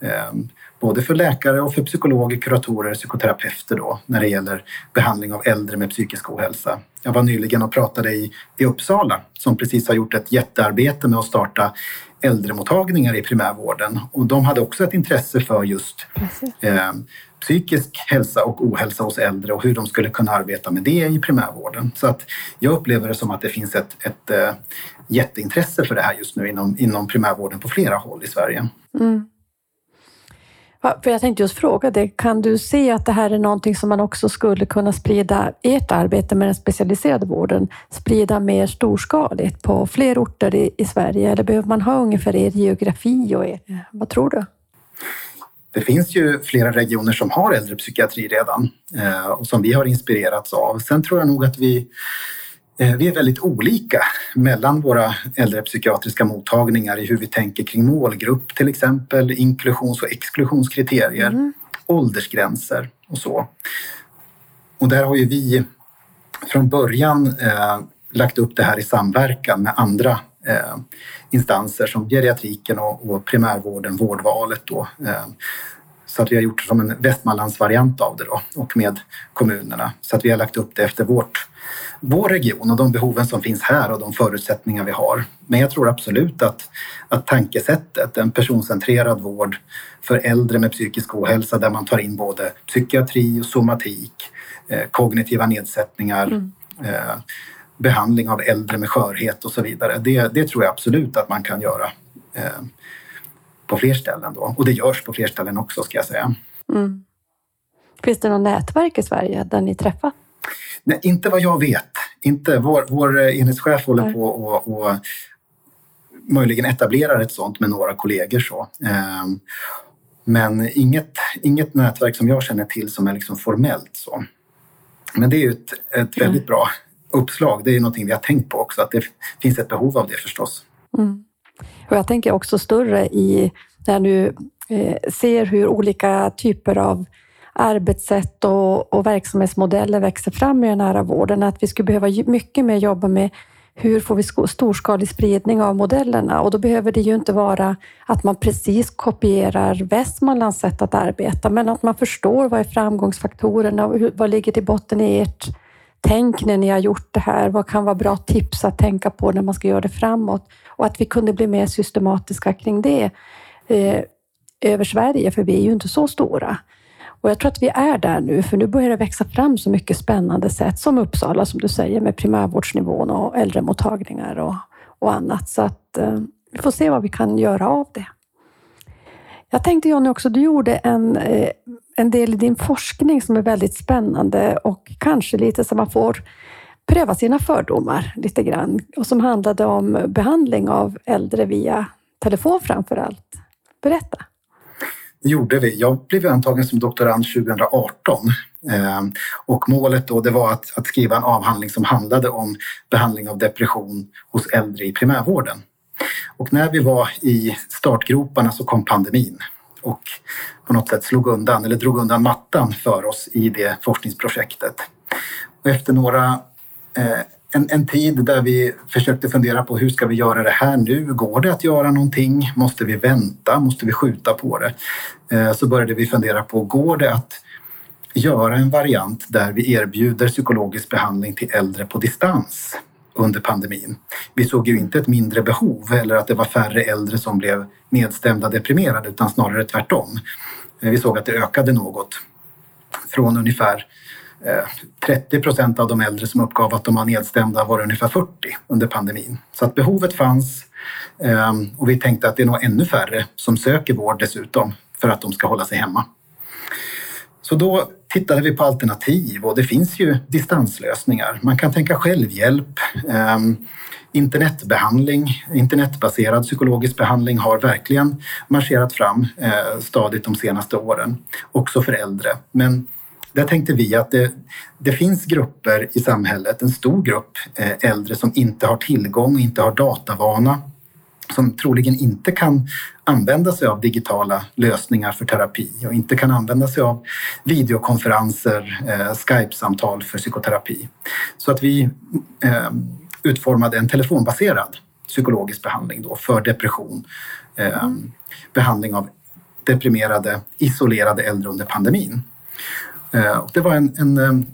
Eh, både för läkare och för psykologer, kuratorer, psykoterapeuter då, när det gäller behandling av äldre med psykisk ohälsa. Jag var nyligen och pratade i, i Uppsala som precis har gjort ett jättearbete med att starta äldremottagningar i primärvården och de hade också ett intresse för just eh, psykisk hälsa och ohälsa hos äldre och hur de skulle kunna arbeta med det i primärvården. Så att jag upplever det som att det finns ett, ett äh, jätteintresse för det här just nu inom, inom primärvården på flera håll i Sverige. Mm. För jag tänkte just fråga dig, kan du se att det här är någonting som man också skulle kunna sprida, ert arbete med den specialiserade vården, sprida mer storskaligt på fler orter i, i Sverige? Eller behöver man ha ungefär er geografi och er, vad tror du? Det finns ju flera regioner som har äldrepsykiatri redan eh, och som vi har inspirerats av. Sen tror jag nog att vi, eh, vi är väldigt olika mellan våra äldrepsykiatriska mottagningar i hur vi tänker kring målgrupp till exempel, inklusions och exklusionskriterier, mm. åldersgränser och så. Och där har ju vi från början eh, lagt upp det här i samverkan med andra eh, instanser som geriatriken och, och primärvården, vårdvalet då. Eh, så att vi har gjort som en Västmanlandsvariant av det då och med kommunerna. Så att vi har lagt upp det efter vårt, vår region och de behoven som finns här och de förutsättningar vi har. Men jag tror absolut att, att tankesättet, en personcentrerad vård för äldre med psykisk ohälsa där man tar in både psykiatri och somatik, eh, kognitiva nedsättningar, mm. eh, behandling av äldre med skörhet och så vidare. Det, det tror jag absolut att man kan göra eh, på fler ställen då. Och det görs på fler ställen också ska jag säga. Mm. Finns det något nätverk i Sverige där ni träffar? Nej, inte vad jag vet. Inte. Vår, vår enhetschef håller Nej. på och, och möjligen etablerar ett sånt med några kollegor. Så. Ehm, men inget, inget nätverk som jag känner till som är liksom formellt så. Men det är ju ett, ett väldigt bra uppslag. Det är någonting vi har tänkt på också, att det finns ett behov av det förstås. Mm. Och jag tänker också större i när du eh, ser hur olika typer av arbetssätt och, och verksamhetsmodeller växer fram i den nära vården, att vi skulle behöva mycket mer jobba med hur får vi storskalig spridning av modellerna? Och då behöver det ju inte vara att man precis kopierar Västmanlands sätt att arbeta, men att man förstår vad är framgångsfaktorerna och vad ligger till botten i ert tänk när ni har gjort det här? Vad kan vara bra tips att tänka på när man ska göra det framåt? Och att vi kunde bli mer systematiska kring det eh, över Sverige, för vi är ju inte så stora. Och jag tror att vi är där nu, för nu börjar det växa fram så mycket spännande sätt som Uppsala, som du säger, med primärvårdsnivån och äldremottagningar och, och annat. Så att eh, vi får se vad vi kan göra av det. Jag tänkte Jonny också, du gjorde en, eh, en del i din forskning som är väldigt spännande och kanske lite som man får pröva sina fördomar lite grann och som handlade om behandling av äldre via telefon framför allt. Berätta! Det gjorde vi. Jag blev antagen som doktorand 2018 ehm, och målet då det var att, att skriva en avhandling som handlade om behandling av depression hos äldre i primärvården. Och när vi var i startgroparna så kom pandemin och på något sätt slog undan eller drog undan mattan för oss i det forskningsprojektet. Och efter några eh, en, en tid där vi försökte fundera på hur ska vi göra det här nu? Går det att göra någonting? Måste vi vänta? Måste vi skjuta på det? Eh, så började vi fundera på, går det att göra en variant där vi erbjuder psykologisk behandling till äldre på distans under pandemin. Vi såg ju inte ett mindre behov eller att det var färre äldre som blev nedstämda deprimerade utan snarare tvärtom. Vi såg att det ökade något från ungefär eh, 30 procent av de äldre som uppgav att de var nedstämda var ungefär 40 under pandemin. Så att behovet fanns eh, och vi tänkte att det är nog ännu färre som söker vård dessutom för att de ska hålla sig hemma. Så då tittade vi på alternativ och det finns ju distanslösningar. Man kan tänka självhjälp. eh, internetbehandling, internetbaserad psykologisk behandling har verkligen marscherat fram eh, stadigt de senaste åren, också för äldre. Men där tänkte vi att det, det, finns grupper i samhället, en stor grupp eh, äldre som inte har tillgång inte har datavana som troligen inte kan använda sig av digitala lösningar för terapi och inte kan använda sig av videokonferenser, eh, Skype-samtal för psykoterapi. Så att vi eh, utformade en telefonbaserad psykologisk behandling då för depression. Eh, behandling av deprimerade, isolerade äldre under pandemin. Eh, det var en, en, eh,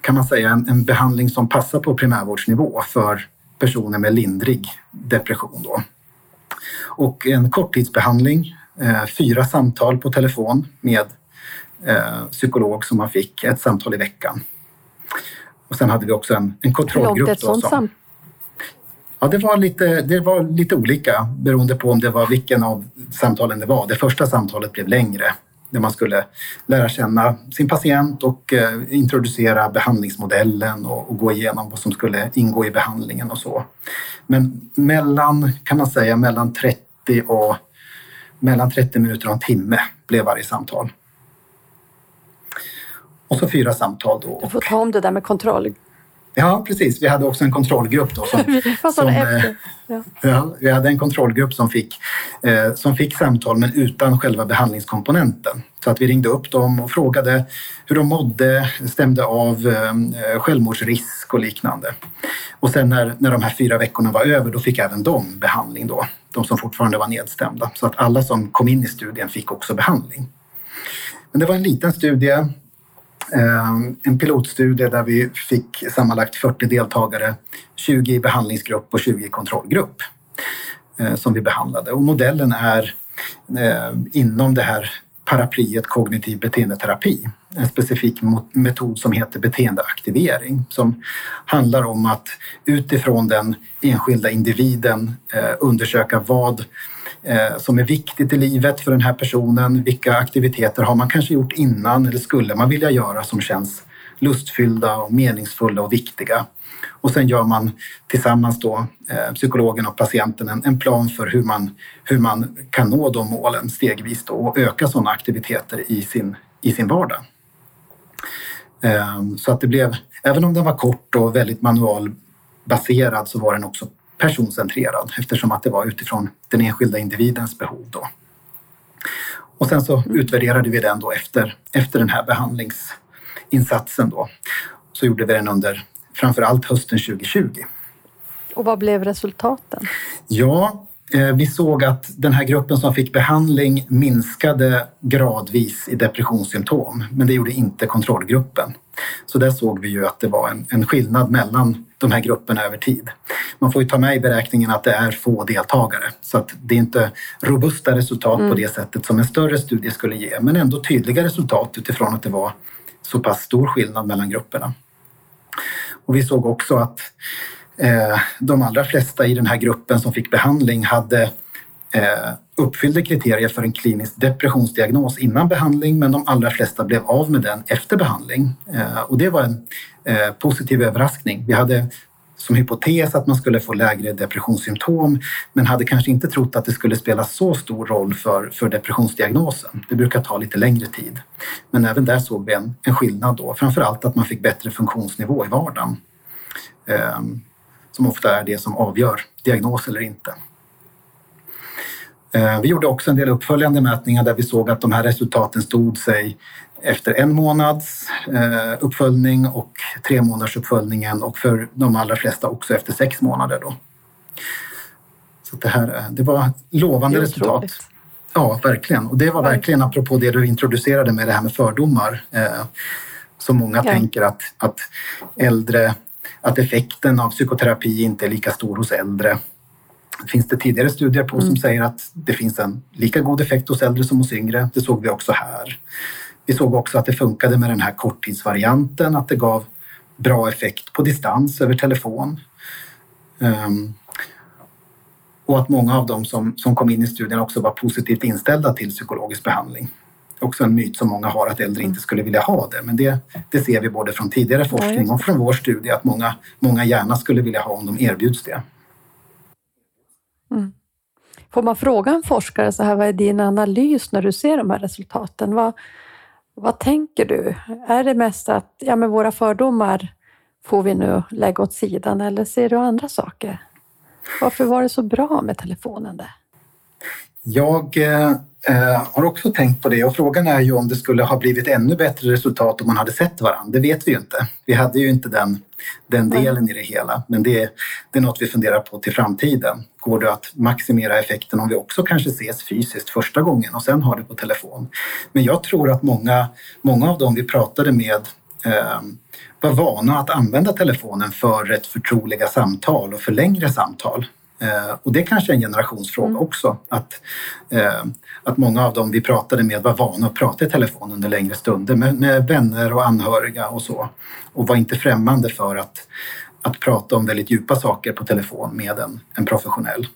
kan man säga, en, en behandling som passar på primärvårdsnivå för personer med lindrig depression. Då. Och en korttidsbehandling, eh, fyra samtal på telefon med psykolog som man fick, ett samtal i veckan. Och sen hade vi också en, en kontrollgrupp. Hur långt ett sånt? Ja, det var, lite, det var lite olika beroende på om det var vilken av samtalen det var. Det första samtalet blev längre där man skulle lära känna sin patient och eh, introducera behandlingsmodellen och, och, gå igenom vad som skulle ingå i behandlingen och så. Men mellan, kan man säga, mellan 30 och mellan 30 minuter och en timme blev varje samtal. Och så fyra samtal då. Du får ta om det där med kontroll. Ja, precis. Vi hade också en kontrollgrupp då. Som, som, eh, ja. ja. vi hade en kontrollgrupp som fick, eh, som fick samtal men utan själva behandlingskomponenten. Så att vi ringde upp dem och frågade hur de mådde, stämde av eh, självmordsrisk och liknande. Och sen när, när de här fyra veckorna var över, då fick även de behandling då. De som fortfarande var nedstämda. Så att alla som kom in i studien fick också behandling. Men det var en liten studie Ehm, en pilotstudie där vi fick sammanlagt 40 deltagare, 20 i behandlingsgrupp och 20 i kontrollgrupp eh, som vi behandlade. Och modellen är eh, inom det här paraplyet kognitiv beteendeterapi. En specifik metod som heter beteendeaktivering som handlar om att utifrån den enskilda individen eh, undersöka vad Eh, som är viktigt i livet för den här personen. Vilka aktiviteter har man kanske gjort innan eller skulle man vilja göra som känns lustfyllda och meningsfulla och viktiga? Och sen gör man tillsammans då, eh, psykologen och patienten en, en, plan för hur man, hur man kan nå de målen stegvis då, och öka sådana aktiviteter i sin, i sin vardag. Eh, så att det blev, även om den var kort och väldigt manualbaserad så var den också personcentrerad eftersom att det var utifrån den enskilda individens behov. Då. Och sen så utvärderade vi den då efter, efter den här behandlingsinsatsen. Då. Så gjorde vi den under framför allt hösten 2020. Och vad blev resultaten? Ja, vi såg att den här gruppen som fick behandling minskade gradvis i depressionssymptom, men det gjorde inte kontrollgruppen. Så där såg vi ju att det var en, en skillnad mellan de här grupperna över tid. Man får ju ta med i beräkningen att det är få deltagare så att det är inte robusta resultat mm. på det sättet som en större studie skulle ge men ändå tydliga resultat utifrån att det var så pass stor skillnad mellan grupperna. Och vi såg också att eh, Eh, de allra flesta i den här gruppen som fick behandling hade eh, uppfyllde kriterier för en klinisk depressionsdiagnos innan behandling men de allra flesta blev av med den efter behandling. Eh, och det var en positiv överraskning. Vi hade som hypotes att man skulle få lägre depressionssymptom men hade kanske inte trott att det skulle spela så stor roll för, för depressionsdiagnosen. Det brukar ta lite längre tid. Men även där såg vi en, en skillnad då. Framför allt att man fick bättre funktionsnivå i vardagen. Eh, som ofta är det som avgör diagnos eller inte. Vi gjorde också en del uppföljande mätningar där vi såg att de här resultaten stod sig efter en månads uppföljning och tre månaders uppföljningen och för de allra flesta också efter sex månader. Då. Så det, här, det var lovande det resultat. Ja, verkligen. Och det var verkligen apropå det du introducerade med det här med fördomar. Eh, så många ja. tänker att, att äldre, att effekten av psykoterapi inte är lika stor hos äldre. Finns det tidigare studier på mm. som säger att det finns en lika god effekt hos äldre som hos yngre. Det såg vi också här. Vi såg också att det funkade med den här korttidsvarianten, att det gav bra effekt på distans över telefon. Um, och att många av dem som, som kom in i studien också var positivt inställda till psykologisk behandling. Också en myt som många har att äldre inte skulle vilja ha det. Men det, det ser vi både från tidigare forskning och från vår studie att många, många gärna skulle vilja ha om de erbjuds det. Mm. Får man fråga en forskare så här, vad är din analys när du ser de här resultaten? Vad, vad tänker du? Är det mest att ja, men våra fördomar får vi nu lägga åt sidan eller ser du andra saker? Varför var det så bra med telefonen där? Jag eh, har också tänkt på det och frågan är ju om det skulle ha blivit ännu bättre resultat om man hade sett varandra. Det vet vi ju inte. Vi hade ju inte den, den delen i det hela, men det, det är något vi funderar på till framtiden. Går det att maximera effekten om vi också kanske ses fysiskt första gången och sen har det på telefon? Men jag tror att många, många av dem vi pratade med eh, var vana att använda telefonen för rätt förtroliga samtal och för längre samtal. Eh, och det kanske är en generationsfråga mm. också. Att, eh, att många av dem vi pratade med var vana att prata i telefon under längre stunder med, med vänner och anhöriga och så. Och var inte främmande för att, att prata om väldigt djupa saker på telefon med en, en professionell.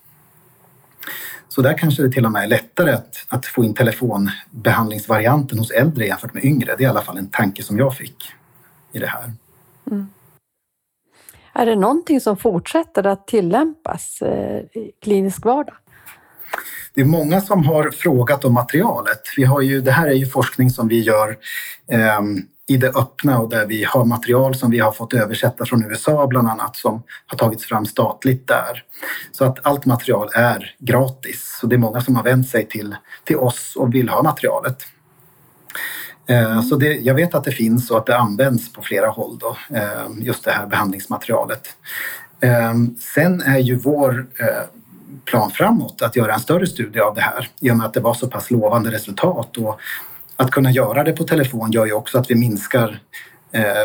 Så där kanske det till och med är lättare att, att få in telefonbehandlingsvarianten hos äldre jämfört med yngre. Det är i alla fall en tanke som jag fick i det här. Mm. Är det någonting som fortsätter att tillämpas eh, i klinisk vardag? Det är många som har frågat om materialet. Vi har ju, det här är ju forskning som vi gör eh, i det öppna och där vi har material som vi har fått översätta från USA bland annat som har tagits fram statligt där. Så att allt material är gratis. Så det är många som har vänt sig till, till oss och vill ha materialet. Eh, så det, jag vet att det finns och att det används på flera håll, då, eh, just det här behandlingsmaterialet. Eh, sen är ju vår plan framåt att göra en större studie av det här i och med att det var så pass lovande resultat. Och att kunna göra det på telefon gör ju också att vi minskar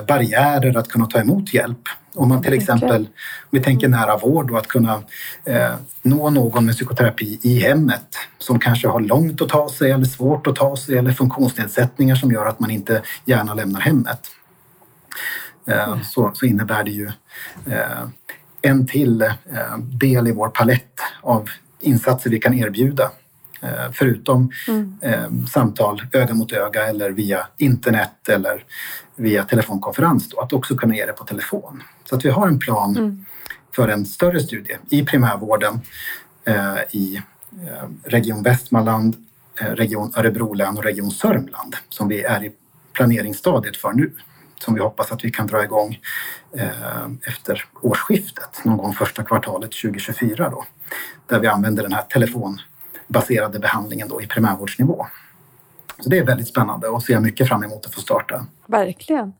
barriärer att kunna ta emot hjälp. Om man till exempel, om vi tänker nära vård och att kunna eh, nå någon med psykoterapi i hemmet som kanske har långt att ta sig eller svårt att ta sig eller funktionsnedsättningar som gör att man inte gärna lämnar hemmet. Eh, mm. så, så, innebär det ju eh, en till eh, del i vår palett av insatser vi kan erbjuda Eh, förutom mm. Eh, samtal öga mot öga eller via internet eller via telefonkonferens, då, att också kunna ge det på telefon. Så att vi har en plan mm. för en större studie i primärvården eh, i Region Västmanland, Region Örebro län och Region Sörmland som vi är i planeringsstadiet för nu som vi hoppas att vi kan dra igång efter årsskiftet, någon gång första kvartalet 2024 då, där vi använder den här telefon baserade behandlingen då i primärvårdsnivå. Så det är väldigt spännande och ser mycket fram emot att få starta. Verkligen.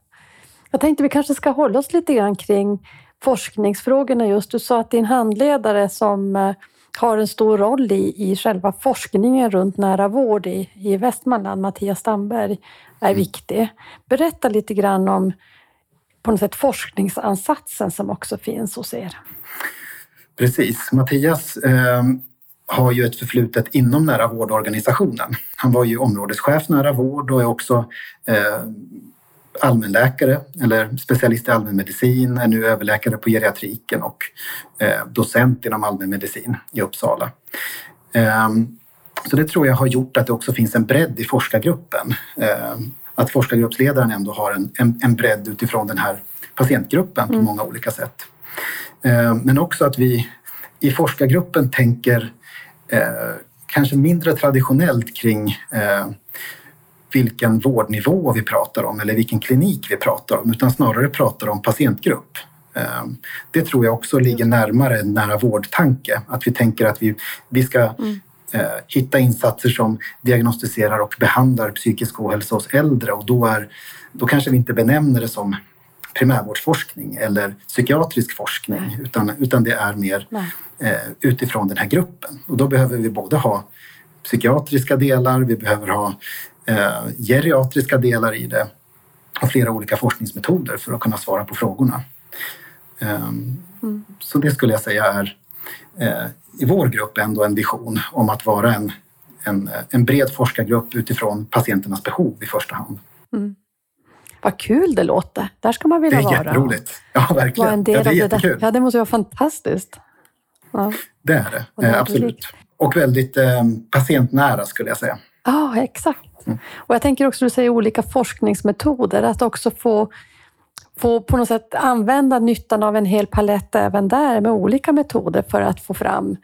Jag tänkte vi kanske ska hålla oss lite grann kring forskningsfrågorna just. Du sa att din handledare som eh, har en stor roll i, i själva forskningen runt nära vård i, i Västmanland, Mattias Stamberg, är mm. viktig. Berätta lite grann om på något sätt forskningsansatsen som också finns hos er. Precis. Mattias eh, har ju ett förflutet inom nära vårdorganisationen. Han var ju områdeschef nära vård och är också eh, allmänläkare eller specialist i allmänmedicin, är nu överläkare på geriatriken och eh, docent inom allmänmedicin i Uppsala. Eh, så det tror jag har gjort att det också finns en bredd i forskargruppen. Eh, att forskargruppsledaren ändå har en, en, en bredd utifrån den här patientgruppen på mm. många olika sätt. Eh, men också att vi i forskargruppen tänker eh, kanske mindre traditionellt kring eh, vilken vårdnivå vi pratar om eller vilken klinik vi pratar om utan snarare pratar om patientgrupp. Eh, det tror jag också ligger närmare en nära vårdtanke. Att vi tänker att vi, vi ska mm. eh, hitta insatser som diagnostiserar och behandlar psykisk ohälsa hos äldre och då, är, då kanske vi inte benämner det som primärvårdsforskning eller psykiatrisk forskning utan, utan det är mer eh, utifrån den här gruppen. Och då behöver vi både ha psykiatriska delar, vi behöver ha eh, geriatriska delar i det och flera olika forskningsmetoder för att kunna svara på frågorna. Um, mm. Så det skulle jag säga är eh, i vår grupp ändå en vision om att vara en, en, en bred forskargrupp utifrån patienternas behov i första hand. Mm. Vad kul det låter. Där ska man vilja vara. Det är jätteroligt. Ja, verkligen. en del ja, det är jättekul. Ja, det måste vara fantastiskt. Ja. Det är det, eh, absolut. Och väldigt eh, patientnära skulle jag säga. Ja, exakt. Mm. Och jag tänker också, du säger olika forskningsmetoder, att också få få på något sätt använda nyttan av en hel palett även där med olika metoder för att få fram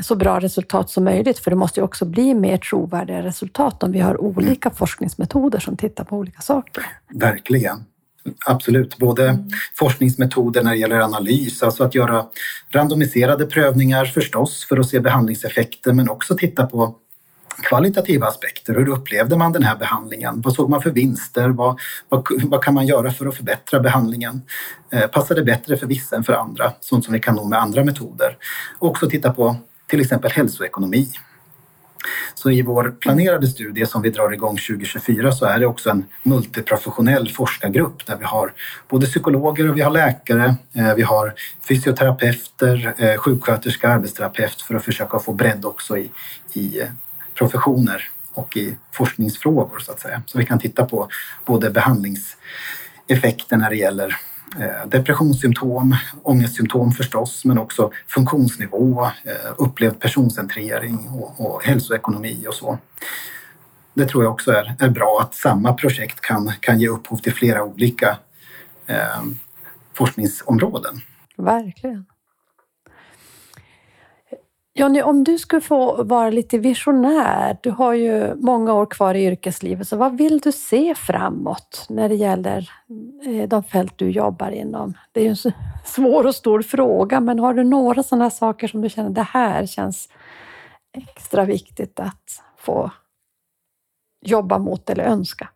så bra resultat som möjligt. För det måste ju också bli mer trovärdiga resultat om vi har olika mm. forskningsmetoder som tittar på olika saker. Verkligen. Absolut, både mm. forskningsmetoder när det gäller analys, alltså att göra randomiserade prövningar förstås för att se behandlingseffekter, men också titta på kvalitativa aspekter. Hur upplevde man den här behandlingen? Vad såg man för vinster? Vad, vad, vad kan man göra för att förbättra behandlingen? Eh, passar det bättre för vissa än för andra? Sånt som vi kan nå med andra metoder. Och också titta på till exempel hälsoekonomi. Så i vår planerade studie som vi drar igång 2024 så är det också en multiprofessionell forskargrupp där vi har både psykologer och vi har läkare, eh, vi har fysioterapeuter, eh, sjuksköterska, arbetsterapeut för att försöka få bredd också i, i eh, professioner och i forskningsfrågor så att säga. Så vi kan titta på både behandlingseffekter när det gäller eh, depressionssymptom, ångestsymptom förstås, men också funktionsnivå, eh, upplevd personcentrering och, och hälsoekonomi och så. Det tror jag också är, är bra att samma projekt kan, kan ge upphov till flera olika eh, forskningsområden. Verkligen. Jonny, om du skulle få vara lite visionär, du har ju många år kvar i yrkeslivet, så vad vill du se framåt när det gäller eh, de fält du jobbar inom? Det är ju en svår och stor fråga, men har du några sådana saker som du känner, det här känns extra viktigt att få jobba mot eller önska?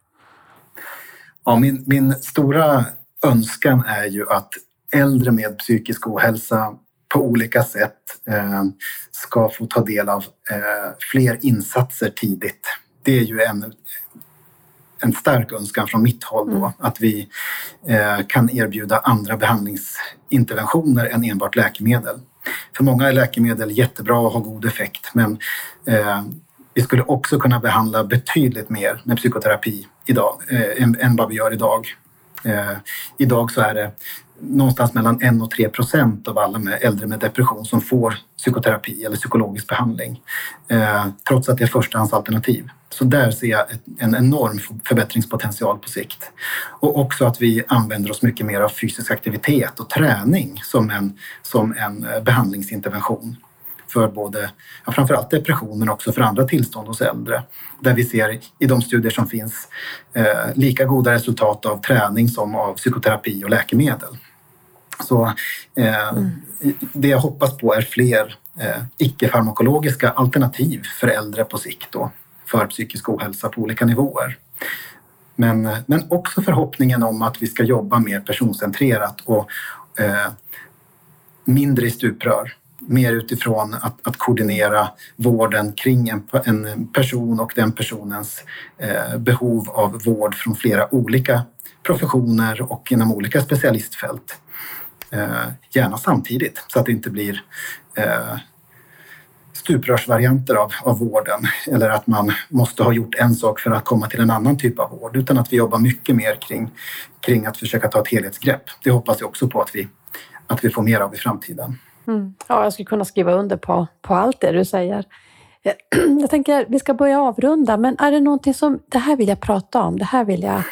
Ja, min, min stora önskan är ju att äldre med psykisk ohälsa på olika sätt eh, ska få ta del av eh, fler insatser tidigt. Det är ju en, en stark önskan från mitt håll då, mm. att vi eh, kan erbjuda andra behandlingsinterventioner än enbart läkemedel. För många är läkemedel jättebra och har god effekt men vi skulle också kunna behandla betydligt mer med psykoterapi idag än, än vad vi gör idag. idag så är det någonstans mellan 1 och 3 procent av alla med äldre med depression som får psykoterapi eller psykologisk behandling. Eh, trots att det är förstahandsalternativ. Så där ser jag en enorm förbättringspotential på sikt. Och också att vi använder oss mycket mer av fysisk aktivitet och träning som en, som en eh, behandlingsintervention för både, ja, framförallt depression men också för andra tillstånd hos äldre. Där vi ser i de studier som finns eh, lika goda resultat av träning som av psykoterapi och läkemedel. Så eh, mm. det jag hoppas på är fler eh, icke-farmakologiska alternativ för äldre på sikt då, för psykisk ohälsa på olika nivåer. Men, eh, men också förhoppningen om att vi ska jobba mer personcentrerat och eh, mindre i stuprör. Mer utifrån att, att koordinera vården kring en, en person och den personens eh, behov av vård från flera olika professioner och inom olika specialistfält. Eh, gärna samtidigt så att det inte blir eh, stuprörsvarianter av, av vården eller att man måste ha gjort en sak för att komma till en annan typ av vård utan att vi jobbar mycket mer kring, kring att försöka ta ett helhetsgrepp. Det hoppas jag också på att vi, att vi får mer av i framtiden. Mm. Ja, jag skulle kunna skriva under på, på allt det du säger. Eh, jag tänker vi ska börja avrunda, men är det någonting som, det här vill jag prata om, det här vill jag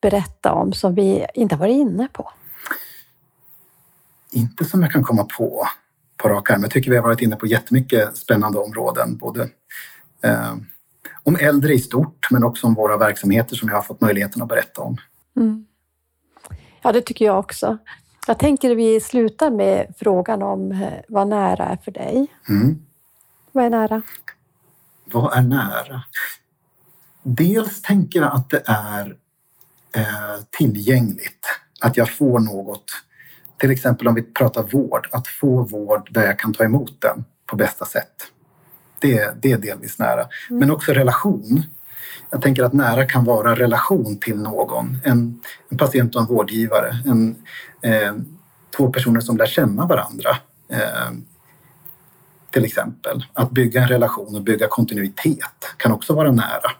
berätta om som vi inte har varit inne på? Inte som jag kan komma på på rak arm. Jag tycker vi har varit inne på jättemycket spännande områden, både eh, om äldre i stort men också om våra verksamheter som jag har fått möjligheten att berätta om. Mm. Ja, det tycker jag också. Jag tänker att vi slutar med frågan om eh, vad nära är för dig. Mm. Vad är nära? vad är nära? Dels tänker jag att det är eh, tillgängligt. Att jag får något, till exempel om vi pratar vård, att få vård där jag kan ta emot den på bästa sätt. Det, det är delvis nära. Mm. Men också relation. Jag tänker att nära kan vara relation till någon. En, en patient och en vårdgivare. En, eh, två personer som lär känna varandra. Eh, till exempel. Att bygga en relation och bygga kontinuitet kan också vara nära.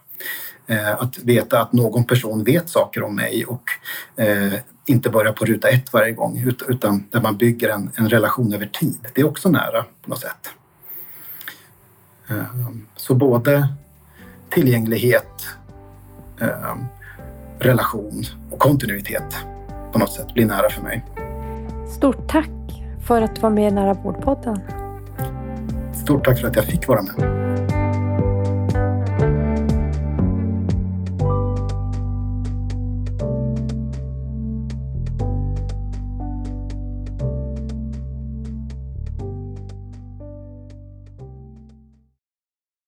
Eh, att veta att någon person vet saker om mig och eh, inte börja på ruta ett varje gång utan där man bygger en, en relation över tid. Det är också nära på något sätt. Eh, så både tillgänglighet, relation och kontinuitet på något sätt blir nära för mig. Stort tack för att du var med i Nära vårdpodden. Stort tack för att jag fick vara med.